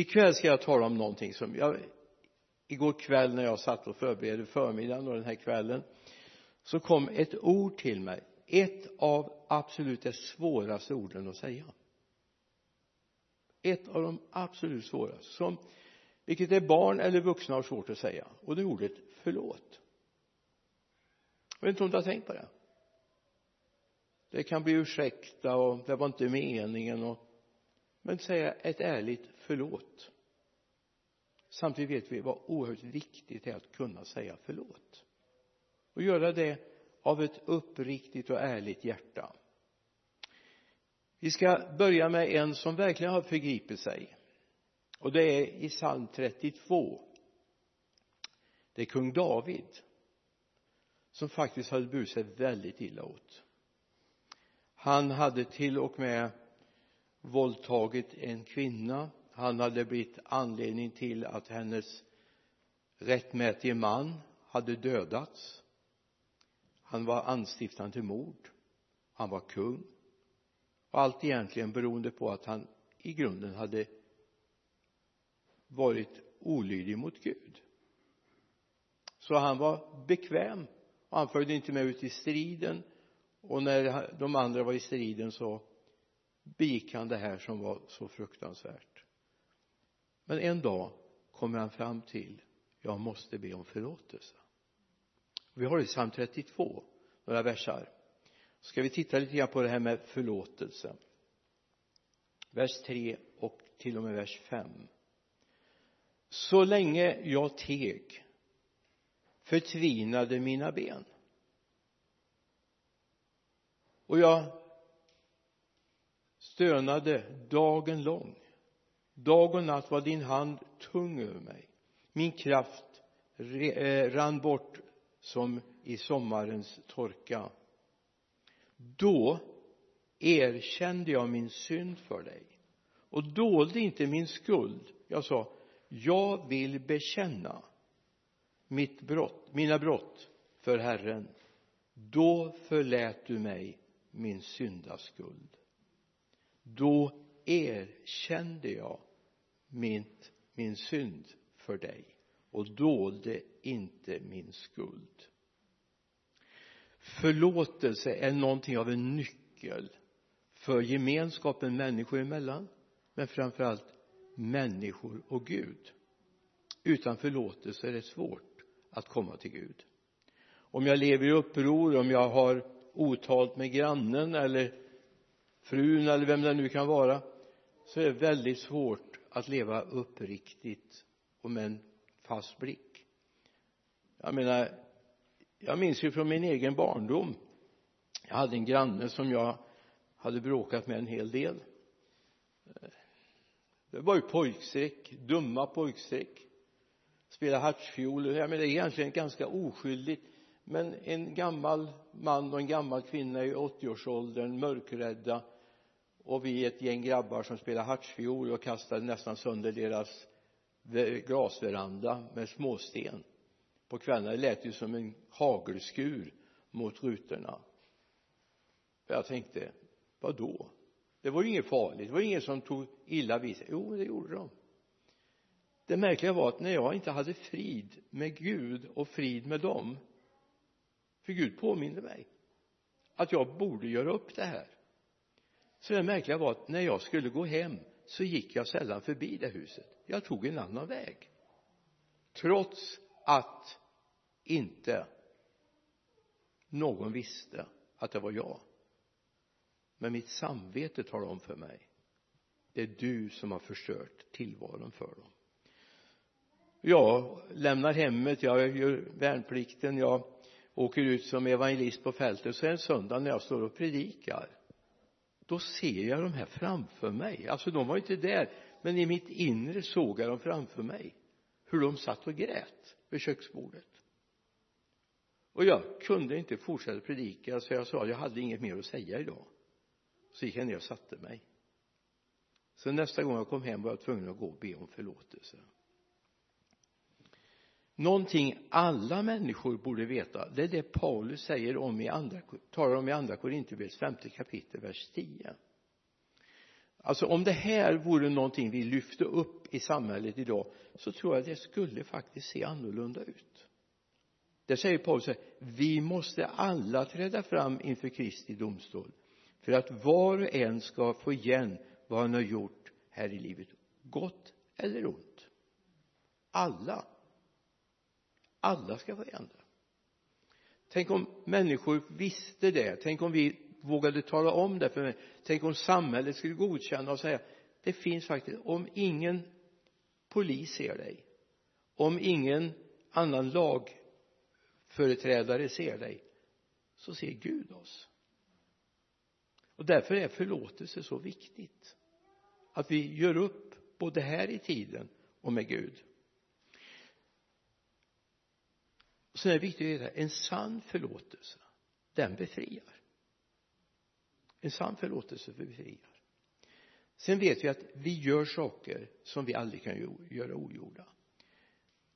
ikväll ska jag tala om någonting som jag igår kväll när jag satt och förberedde förmiddagen och den här kvällen så kom ett ord till mig. Ett av absolut det svåraste orden att säga. Ett av de absolut svåraste som vilket är barn eller vuxna har svårt att säga. Och det är ordet förlåt. Jag vet inte om du har tänkt på det. Det kan bli ursäkta och det var inte meningen och men säga ett ärligt förlåt. Samtidigt vet vi vad oerhört viktigt det är att kunna säga förlåt. Och göra det av ett uppriktigt och ärligt hjärta. Vi ska börja med en som verkligen har förgripit sig. Och det är i psalm 32 det är kung David som faktiskt hade burit sig väldigt illa åt. Han hade till och med våldtagit en kvinna han hade blivit anledning till att hennes rättmätige man hade dödats. Han var anstiftande till mord. Han var kung. Och allt egentligen beroende på att han i grunden hade varit olydig mot Gud. Så han var bekväm och han följde inte med ut i striden. Och när de andra var i striden så begick han det här som var så fruktansvärt men en dag kommer han fram till jag måste be om förlåtelse. Vi har i psalm 32 några versar. Ska vi titta lite grann på det här med förlåtelse? Vers 3 och till och med vers 5 så länge jag teg förtvinade mina ben. Och jag stönade dagen lång dag och natt var din hand tung över mig. Min kraft eh, rann bort som i sommarens torka. Då erkände jag min synd för dig och dolde inte min skuld. Jag sa jag vill bekänna mitt brott, mina brott för Herren. Då förlät du mig min syndaskuld då erkände jag min, min synd för dig och dolde inte min skuld. Förlåtelse är någonting av en nyckel för gemenskapen människor emellan men framför allt människor och Gud. Utan förlåtelse är det svårt att komma till Gud. Om jag lever i uppror om jag har otalt med grannen eller frun eller vem det nu kan vara så är det väldigt svårt att leva uppriktigt och med en fast blick. Jag menar jag minns ju från min egen barndom. Jag hade en granne som jag hade bråkat med en hel del. Det var ju pojkstreck, dumma pojkstreck. Spela hartsfiol jag menar det är egentligen ganska oskyldigt. Men en gammal man och en gammal kvinna i 80-årsåldern mörkrädda och vi ett gäng grabbar som spelade hartsfiol och kastade nästan sönder deras glasveranda med småsten. På kvällarna det lät ju som en hagelskur mot rutorna. Jag tänkte vad då det var ju inget farligt. Det var ingen som tog illa vid sig. Jo det gjorde de. Det märkliga var att när jag inte hade frid med Gud och frid med dem för Gud påminde mig att jag borde göra upp det här så det märkliga var att när jag skulle gå hem så gick jag sällan förbi det huset. Jag tog en annan väg. Trots att inte någon visste att det var jag. Men mitt samvete talade om för mig. Det är du som har förstört tillvaron för dem. Jag lämnar hemmet, jag gör värnplikten, jag åker ut som evangelist på fältet. Så en söndag när jag står och predikar då ser jag de här framför mig. Alltså de var inte där men i mitt inre såg jag dem framför mig. Hur de satt och grät vid köksbordet. Och jag kunde inte fortsätta predika så jag sa jag hade inget mer att säga idag. Så gick jag ner och satte mig. Så nästa gång jag kom hem var jag tvungen att gå och be om förlåtelse någonting alla människor borde veta det är det Paulus säger om i andra talar om i andra Korinthierbrevets femte kapitel vers 10 alltså om det här vore någonting vi lyfte upp i samhället idag så tror jag det skulle faktiskt se annorlunda ut. Där säger Paulus här vi måste alla träda fram inför Kristi domstol för att var och en ska få igen vad han har gjort här i livet gott eller ont. Alla alla ska få igen det tänk om människor visste det. Tänk om vi vågade tala om det för mig. Tänk om samhället skulle godkänna och säga det finns faktiskt om ingen polis ser dig om ingen annan lagföreträdare ser dig så ser Gud oss. Och därför är förlåtelse så viktigt. Att vi gör upp både här i tiden och med Gud. Sen är det viktigt att veta en sann förlåtelse den befriar. En sann förlåtelse befriar. Sen vet vi att vi gör saker som vi aldrig kan göra ogjorda.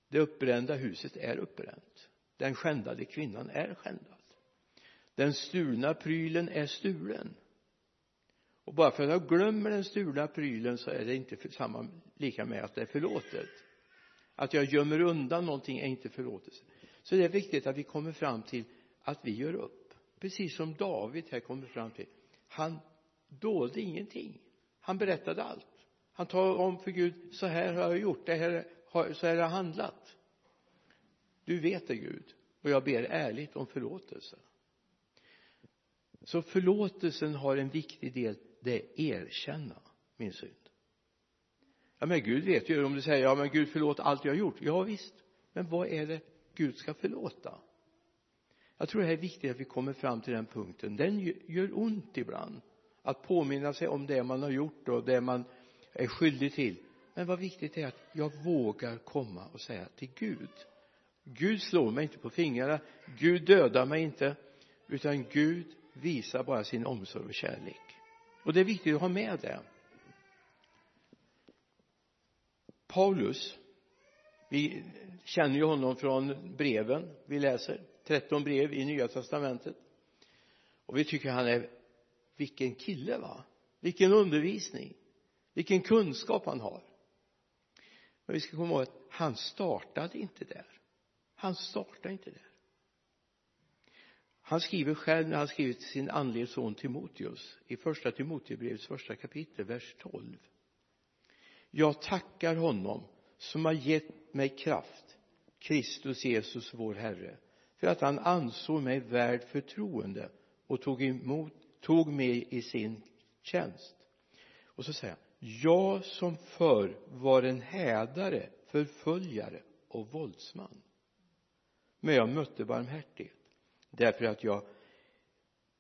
Det uppbrända huset är uppbränt. Den skändade kvinnan är skändad. Den stulna prylen är stulen. Och bara för att jag glömmer den stulna prylen så är det inte samma lika med att det är förlåtet. Att jag gömmer undan någonting är inte förlåtelse så det är viktigt att vi kommer fram till att vi gör upp. Precis som David här kommer fram till. Han dolde ingenting. Han berättade allt. Han talade om för Gud så här har jag gjort det här har, så här har jag handlat. Du vet det Gud och jag ber ärligt om förlåtelse. Så förlåtelsen har en viktig del det är erkänna min synd. Ja men Gud vet ju om du säger ja men Gud förlåt allt jag har gjort. Ja visst. Men vad är det Gud ska förlåta. Jag tror det är viktigt att vi kommer fram till den punkten. Den gör ont ibland att påminna sig om det man har gjort och det man är skyldig till. Men vad viktigt är att jag vågar komma och säga till Gud. Gud slår mig inte på fingrarna. Gud dödar mig inte. Utan Gud visar bara sin omsorg och kärlek. Och det är viktigt att ha med det. Paulus vi känner ju honom från breven vi läser 13 brev i nya testamentet. Och vi tycker han är vilken kille va? Vilken undervisning. Vilken kunskap han har. Men vi ska komma ihåg att han startade inte där. Han startade inte där. Han skriver själv när han skriver till sin andlige son Timoteus i första Timoteusbrevets första kapitel vers 12 jag tackar honom som har gett mig kraft Kristus Jesus vår Herre för att han ansåg mig värd förtroende och tog emot tog mig i sin tjänst. Och så säger han jag som förr var en hädare förföljare och våldsman. Men jag mötte barmhärtighet därför att jag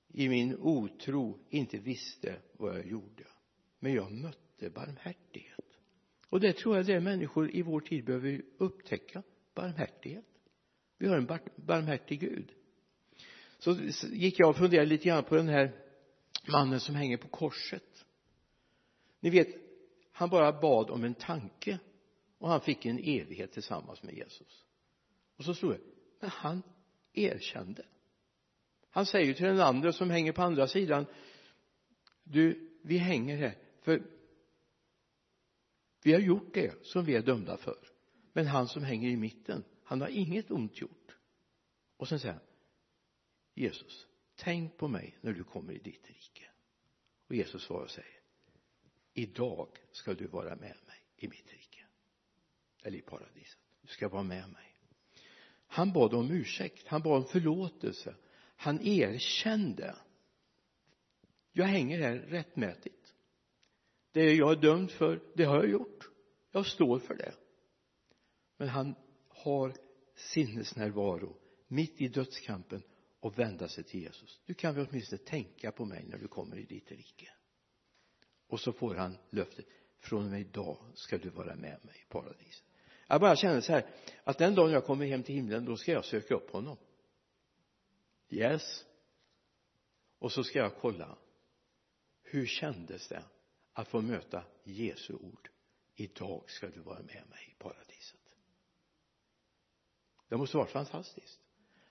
i min otro inte visste vad jag gjorde. Men jag mötte barmhärtighet och det tror jag det är människor i vår tid behöver upptäcka. Barmhärtighet. Vi har en barmhärtig Gud. Så gick jag och funderade lite grann på den här mannen som hänger på korset. Ni vet han bara bad om en tanke och han fick en evighet tillsammans med Jesus. Och så stod det men han erkände. Han säger till den andra som hänger på andra sidan du vi hänger här för vi har gjort det som vi är dömda för. Men han som hänger i mitten han har inget ont gjort. Och sen säger han Jesus tänk på mig när du kommer i ditt rike. Och Jesus svarar och säger idag ska du vara med mig i mitt rike. Eller i paradiset. Du ska vara med mig. Han bad om ursäkt. Han bad om förlåtelse. Han erkände. Jag hänger här rättmätigt det jag är dömd för. Det har jag gjort. Jag står för det. Men han har sinnesnärvaro mitt i dödskampen och vända sig till Jesus. Du kan väl åtminstone tänka på mig när du kommer i ditt rike. Och så får han löftet från och med idag ska du vara med mig i paradiset. Jag bara känner så här att den dagen jag kommer hem till himlen då ska jag söka upp honom. Yes. Och så ska jag kolla. Hur kändes det? Att få möta Jesu ord. Idag ska du vara med mig i paradiset. Det måste vara fantastiskt.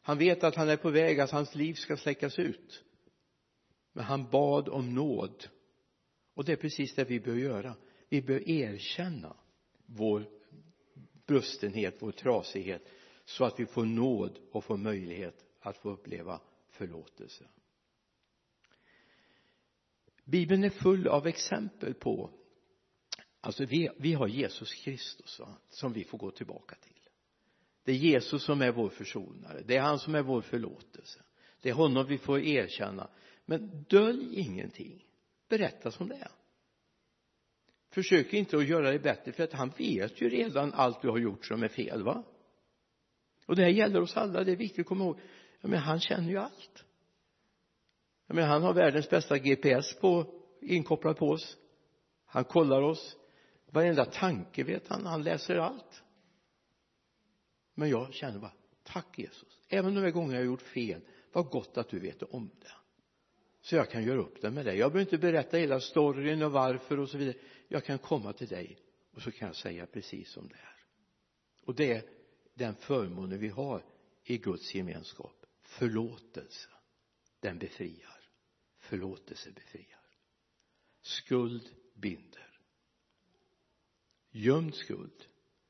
Han vet att han är på väg att hans liv ska släckas ut. Men han bad om nåd. Och det är precis det vi bör göra. Vi bör erkänna vår brustenhet, vår trasighet så att vi får nåd och får möjlighet att få uppleva förlåtelse bibeln är full av exempel på alltså vi, vi har Jesus Kristus va, som vi får gå tillbaka till. Det är Jesus som är vår försonare. Det är han som är vår förlåtelse. Det är honom vi får erkänna. Men dölj ingenting. Berätta som det är. Försök inte att göra det bättre för att han vet ju redan allt du har gjort som är fel va? Och det här gäller oss alla. Det är viktigt att komma ihåg. Ja, men han känner ju allt jag menar han har världens bästa GPS på inkopplad på oss. Han kollar oss. Varenda tanke vet han han läser allt. Men jag känner bara tack Jesus. Även de här gångerna jag har gjort fel vad gott att du vet om det. Så jag kan göra upp det med dig. Jag behöver inte berätta hela storyn och varför och så vidare. Jag kan komma till dig och så kan jag säga precis som det är. Och det är den förmånen vi har i Guds gemenskap. Förlåtelse den befriar. Förlåtelse befriar. Skuld binder. Gömd skuld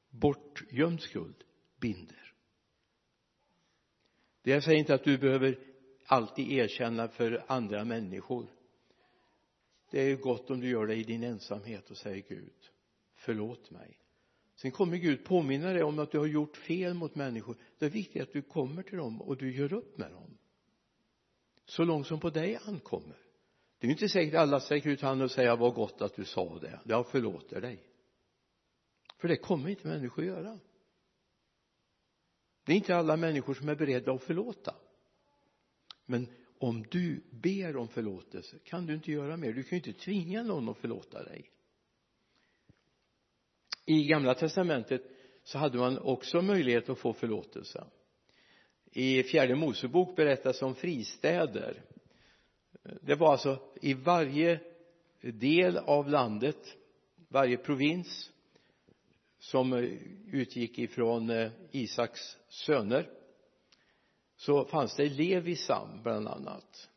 bortgömd skuld binder. Det jag säger inte att du behöver alltid erkänna för andra människor. Det är gott om du gör det i din ensamhet och säger Gud förlåt mig. Sen kommer Gud påminna dig om att du har gjort fel mot människor. Det är viktigt att du kommer till dem och du gör upp med dem så långt som på dig ankommer. Det är ju inte säkert alla sträcker ut handen och säger vad gott att du sa det. Jag förlåter dig. För det kommer inte människor göra. Det är inte alla människor som är beredda att förlåta. Men om du ber om förlåtelse kan du inte göra mer. Du kan ju inte tvinga någon att förlåta dig. I gamla testamentet så hade man också möjlighet att få förlåtelse i fjärde Mosebok berättas om fristäder. Det var alltså i varje del av landet varje provins som utgick ifrån eh, Isaks söner så fanns det Levisam bland annat.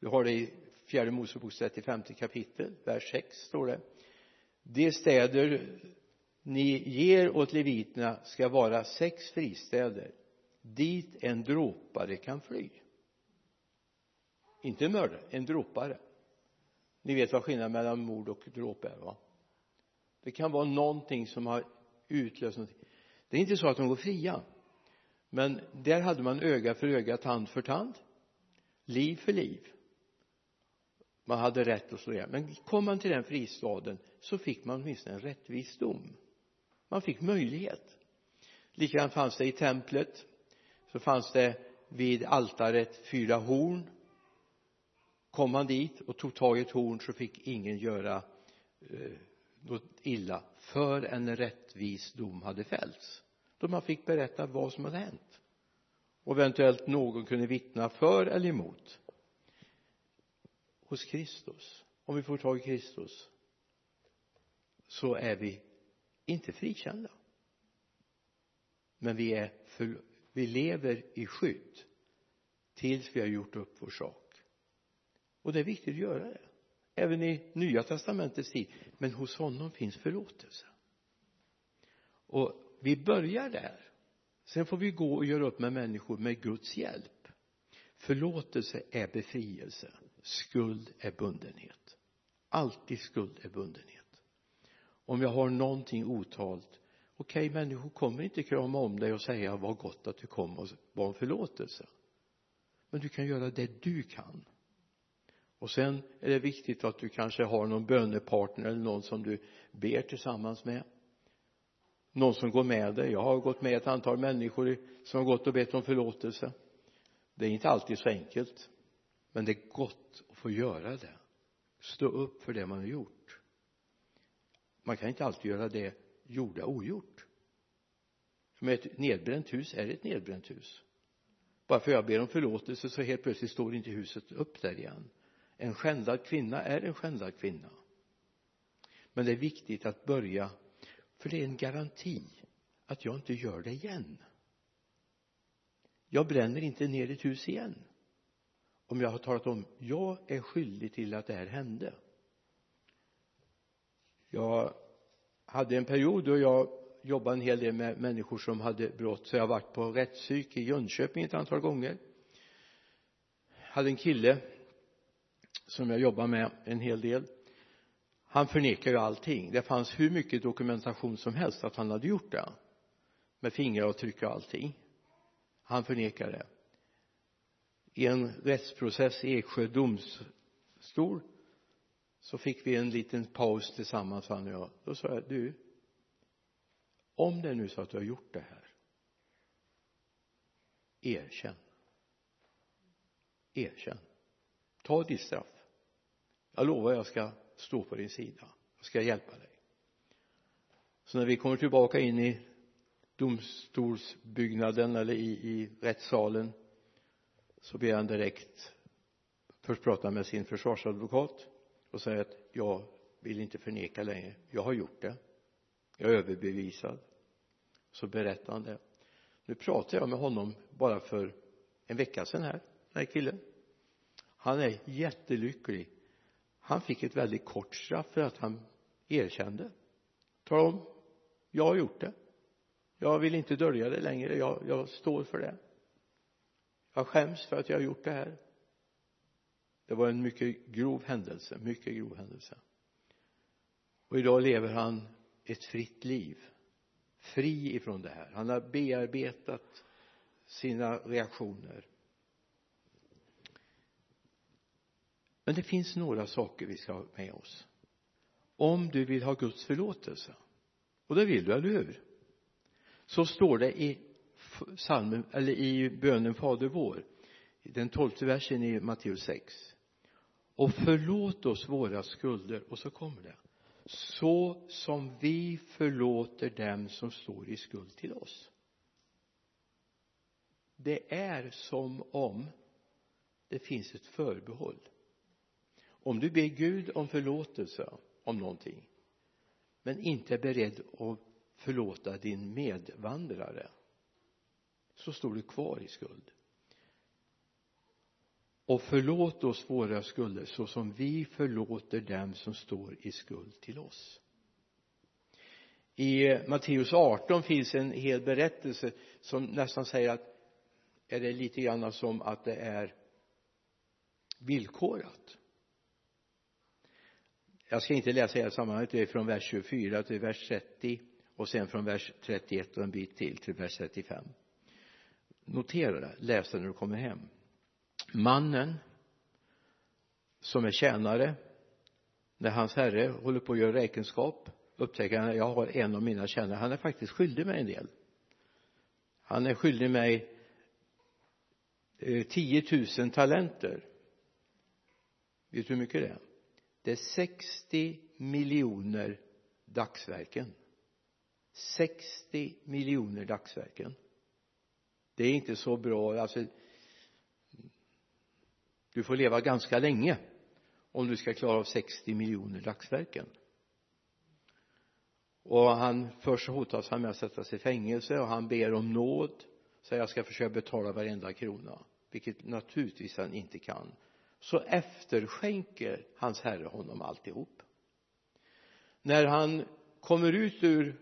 Du har det i fjärde Moseboks 35 kapitel vers 6 står det. De städer ni ger åt leviterna ska vara sex fristäder dit en dråpare kan fly. Inte en mördare, en dråpare ni vet vad skillnaden mellan mord och dråp är va? Det kan vara någonting som har utlöst någonting. Det är inte så att de går fria men där hade man öga för öga, tand för tand liv för liv. Man hade rätt att slå ihjäl men kom man till den fristaden så fick man åtminstone en rättvis dom. Man fick möjlighet. Likadant fanns det i templet så fanns det vid altaret fyra horn. Kom man dit och tog tag i ett horn så fick ingen göra eh, något illa för en rättvis dom hade fällts. Då man fick berätta vad som hade hänt. Och eventuellt någon kunde vittna för eller emot. Hos Kristus. Om vi får tag i Kristus så är vi inte frikända. Men vi är för, vi lever i skydd tills vi har gjort upp vår sak. Och det är viktigt att göra det. Även i nya testamentets tid men hos honom finns förlåtelse. Och vi börjar där. Sen får vi gå och göra upp med människor med Guds hjälp. Förlåtelse är befrielse. Skuld är bundenhet. Alltid skuld är bundenhet. Om jag har någonting otalt okej okay, människor kommer inte krama om dig och säga vad gott att du kom och bad om förlåtelse. Men du kan göra det du kan. Och sen är det viktigt att du kanske har någon bönepartner eller någon som du ber tillsammans med. Någon som går med dig. Jag har gått med ett antal människor som har gått och bett om förlåtelse. Det är inte alltid så enkelt men det är gott att få göra det. Stå upp för det man har gjort. Man kan inte alltid göra det gjorda ogjort. Med ett nedbränt hus är ett nedbränt hus? Bara för jag ber om förlåtelse så helt plötsligt står inte huset upp där igen. En skändad kvinna är en skändad kvinna. Men det är viktigt att börja för det är en garanti att jag inte gör det igen. Jag bränner inte ner ett hus igen. Om jag har talat om jag är skyldig till att det här hände. Jag hade en period då jag jobbade en hel del med människor som hade brott. Så jag har varit på rättspsyk i Jönköping ett antal gånger. Hade en kille som jag jobbade med en hel del. Han förnekade ju allting. Det fanns hur mycket dokumentation som helst att han hade gjort det med fingeravtryck och allting. Han förnekade det. I en rättsprocess i Eksjö domstol så fick vi en liten paus tillsammans han och jag. Då sa jag du om det är nu så att du har gjort det här erkänn. Erkänn. Ta ditt straff. Jag lovar jag ska stå på din sida. Jag ska hjälpa dig. Så när vi kommer tillbaka in i domstolsbyggnaden eller i, i rättssalen så ber han direkt först prata med sin försvarsadvokat och säger att jag vill inte förneka längre. Jag har gjort det. Jag är överbevisad. Så berättar han det. Nu pratade jag med honom bara för en vecka sedan här den här killen. Han är jättelycklig. Han fick ett väldigt kort straff för att han erkände. Talade om jag har gjort det. Jag vill inte dölja det längre. Jag, jag står för det. Jag skäms för att jag har gjort det här det var en mycket grov händelse mycket grov händelse. Och idag lever han ett fritt liv. Fri ifrån det här. Han har bearbetat sina reaktioner. Men det finns några saker vi ska ha med oss. Om du vill ha Guds förlåtelse och det vill du, eller hur? Så står det i psalmen eller i bönen Fader vår den tolfte versen i Matteus 6 och förlåt oss våra skulder. Och så kommer det. Så som vi förlåter dem som står i skuld till oss. Det är som om det finns ett förbehåll. Om du ber Gud om förlåtelse om någonting men inte är beredd att förlåta din medvandrare så står du kvar i skuld och förlåt oss våra skulder så som vi förlåter dem som står i skuld till oss. I Matteus 18 finns en hel berättelse som nästan säger att är det lite grann som att det är villkorat. Jag ska inte läsa hela sammanhanget det är från vers 24 till vers 30 och sen från vers 31 och en bit till till vers 35 notera det läs det när du kommer hem mannen som är tjänare när hans herre håller på att göra räkenskap upptäcker han att jag har en av mina tjänare. Han är faktiskt skyldig mig en del. Han är skyldig mig eh, 10 000 talenter. Vet du hur mycket det är? Det är 60 miljoner dagsverken. 60 miljoner dagsverken. Det är inte så bra. Alltså du får leva ganska länge om du ska klara av 60 miljoner dagsverken. Och han först hotas han med att sättas i fängelse och han ber om nåd säger jag ska försöka betala varenda krona vilket naturligtvis han inte kan. Så efterskänker hans herre honom alltihop. När han kommer ut ur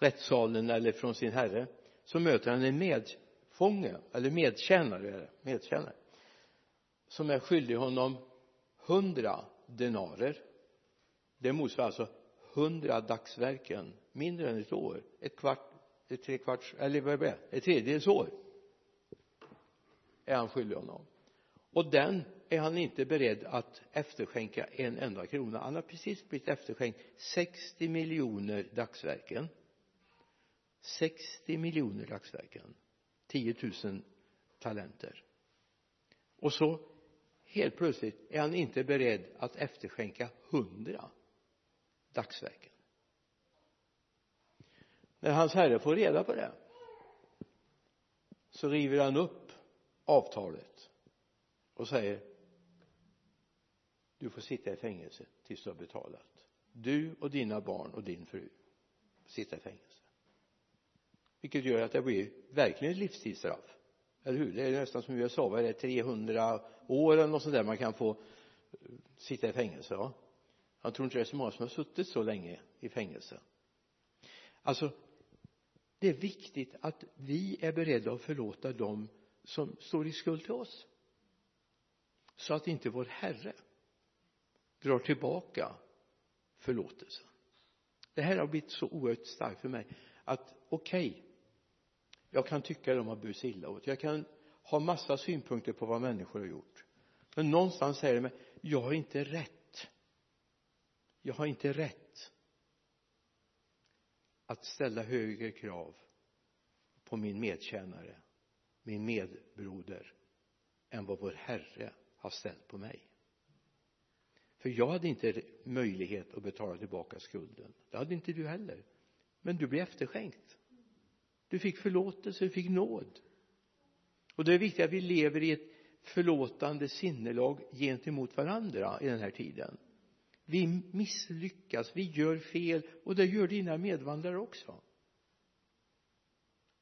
rättssalen eller från sin herre så möter han en medfånge eller medtjänare medtjänare som är skyldig honom hundra denarer. Det motsvarar alltså hundra dagsverken mindre än ett år ett kvart ett tre kvarts eller vad är det? Ett tredjedels år är han skyldig honom. Och den är han inte beredd att efterskänka en enda krona. Han har precis blivit efterskänkt 60 miljoner dagsverken. 60 miljoner dagsverken. 10 000 talenter. Och så helt plötsligt är han inte beredd att efterskänka hundra dagsverken. När hans herre får reda på det så river han upp avtalet och säger du får sitta i fängelse tills du har betalat. Du och dina barn och din fru sitta i fängelse. Vilket gör att det blir verkligen ett livstidsstraff. Eller hur? Det är nästan som i USA vad är det? 300 år eller något sånt där man kan få sitta i fängelse va jag tror inte det är så många som har suttit så länge i fängelse. Alltså det är viktigt att vi är beredda att förlåta dem som står i skuld till oss. Så att inte vår Herre drar tillbaka förlåtelsen. Det här har blivit så oerhört starkt för mig att okej okay, jag kan tycka de har burit sig illa åt. Jag kan har massa synpunkter på vad människor har gjort. Men någonstans säger det mig jag har inte rätt. Jag har inte rätt att ställa högre krav på min medtjänare min medbroder än vad vår Herre har ställt på mig. För jag hade inte möjlighet att betala tillbaka skulden. Det hade inte du heller. Men du blev efterskänkt. Du fick förlåtelse, du fick nåd och det är viktigt att vi lever i ett förlåtande sinnelag gentemot varandra i den här tiden. Vi misslyckas, vi gör fel och det gör dina medvandrare också.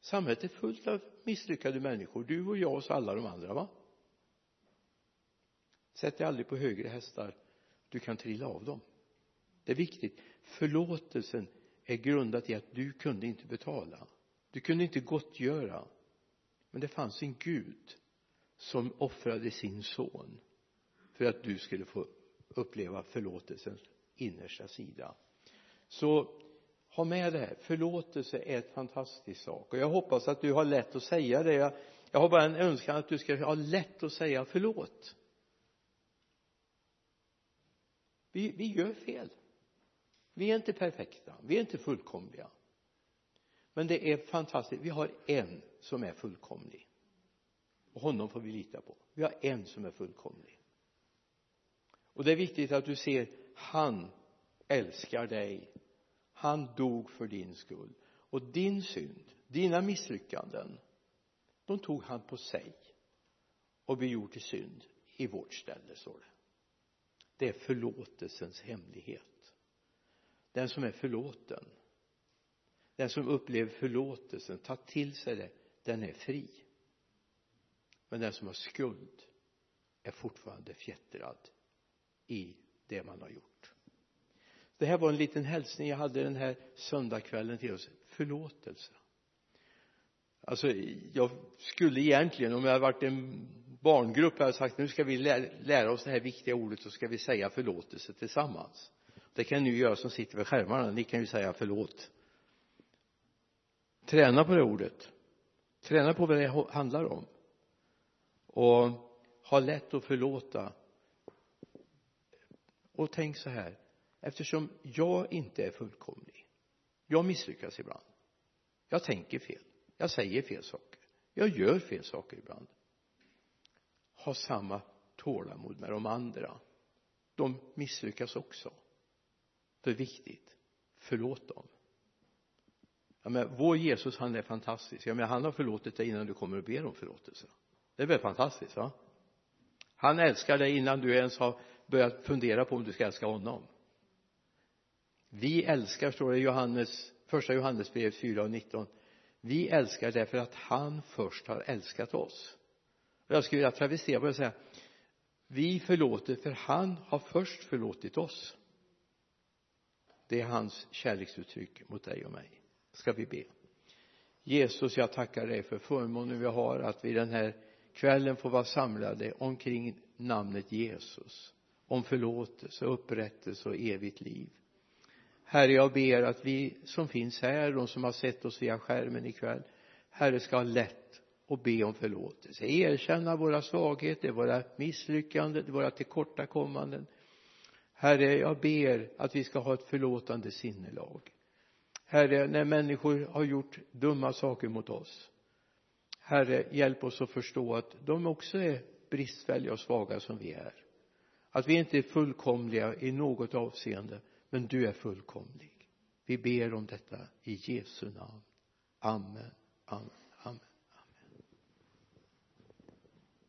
Samhället är fullt av misslyckade människor du och jag och alla de andra va? Sätt dig aldrig på högre hästar. Du kan trilla av dem. Det är viktigt. Förlåtelsen är grundat i att du kunde inte betala. Du kunde inte gottgöra men det fanns en Gud som offrade sin son för att du skulle få uppleva förlåtelsens innersta sida. Så ha med det här. Förlåtelse är ett fantastisk sak. Och jag hoppas att du har lätt att säga det. Jag, jag har bara en önskan att du ska ha lätt att säga förlåt. Vi, vi gör fel. Vi är inte perfekta. Vi är inte fullkomliga. Men det är fantastiskt. Vi har en som är fullkomlig. Och honom får vi lita på. Vi har en som är fullkomlig. Och det är viktigt att du ser han älskar dig. Han dog för din skull. Och din synd dina misslyckanden de tog han på sig. Och blev till synd i vårt ställe står det. Det är förlåtelsens hemlighet. Den som är förlåten den som upplever förlåtelsen tar till sig det den är fri. Men den som har skuld är fortfarande fjättrad i det man har gjort. Det här var en liten hälsning jag hade den här söndagskvällen till oss. Förlåtelse. Alltså jag skulle egentligen om jag hade varit en barngrupp hade sagt nu ska vi lära oss det här viktiga ordet så ska vi säga förlåtelse tillsammans. Det kan ni göra som sitter vid skärmarna. Ni kan ju säga förlåt. Träna på det ordet träna på vad det handlar om. Och ha lätt att förlåta. Och tänk så här eftersom jag inte är fullkomlig jag misslyckas ibland. Jag tänker fel jag säger fel saker jag gör fel saker ibland. Ha samma tålamod med de andra. De misslyckas också. Det är viktigt. Förlåt dem ja men vår Jesus han är fantastisk. Ja men han har förlåtit dig innan du kommer och ber om förlåtelse. Det är väl fantastiskt va? Han älskar dig innan du ens har börjat fundera på om du ska älska honom. Vi älskar står det i Johannes första Johannesbrevet 4 och 19 vi älskar därför att han först har älskat oss. Och jag skulle vilja travestera på det och säga vi förlåter för han har först förlåtit oss. Det är hans kärleksuttryck mot dig och mig ska vi be. Jesus jag tackar dig för förmånen vi har att vi den här kvällen får vara samlade omkring namnet Jesus om förlåtelse, upprättelse och evigt liv. Herre jag ber att vi som finns här, de som har sett oss via skärmen ikväll Herre ska ha lätt att be om förlåtelse. Erkänna våra svagheter, våra misslyckanden, våra tillkortakommanden. Herre jag ber att vi ska ha ett förlåtande sinnelag. Herre när människor har gjort dumma saker mot oss Herre hjälp oss att förstå att de också är bristfälliga och svaga som vi är. Att vi inte är fullkomliga i något avseende men du är fullkomlig. Vi ber om detta i Jesu namn. Amen. Amen.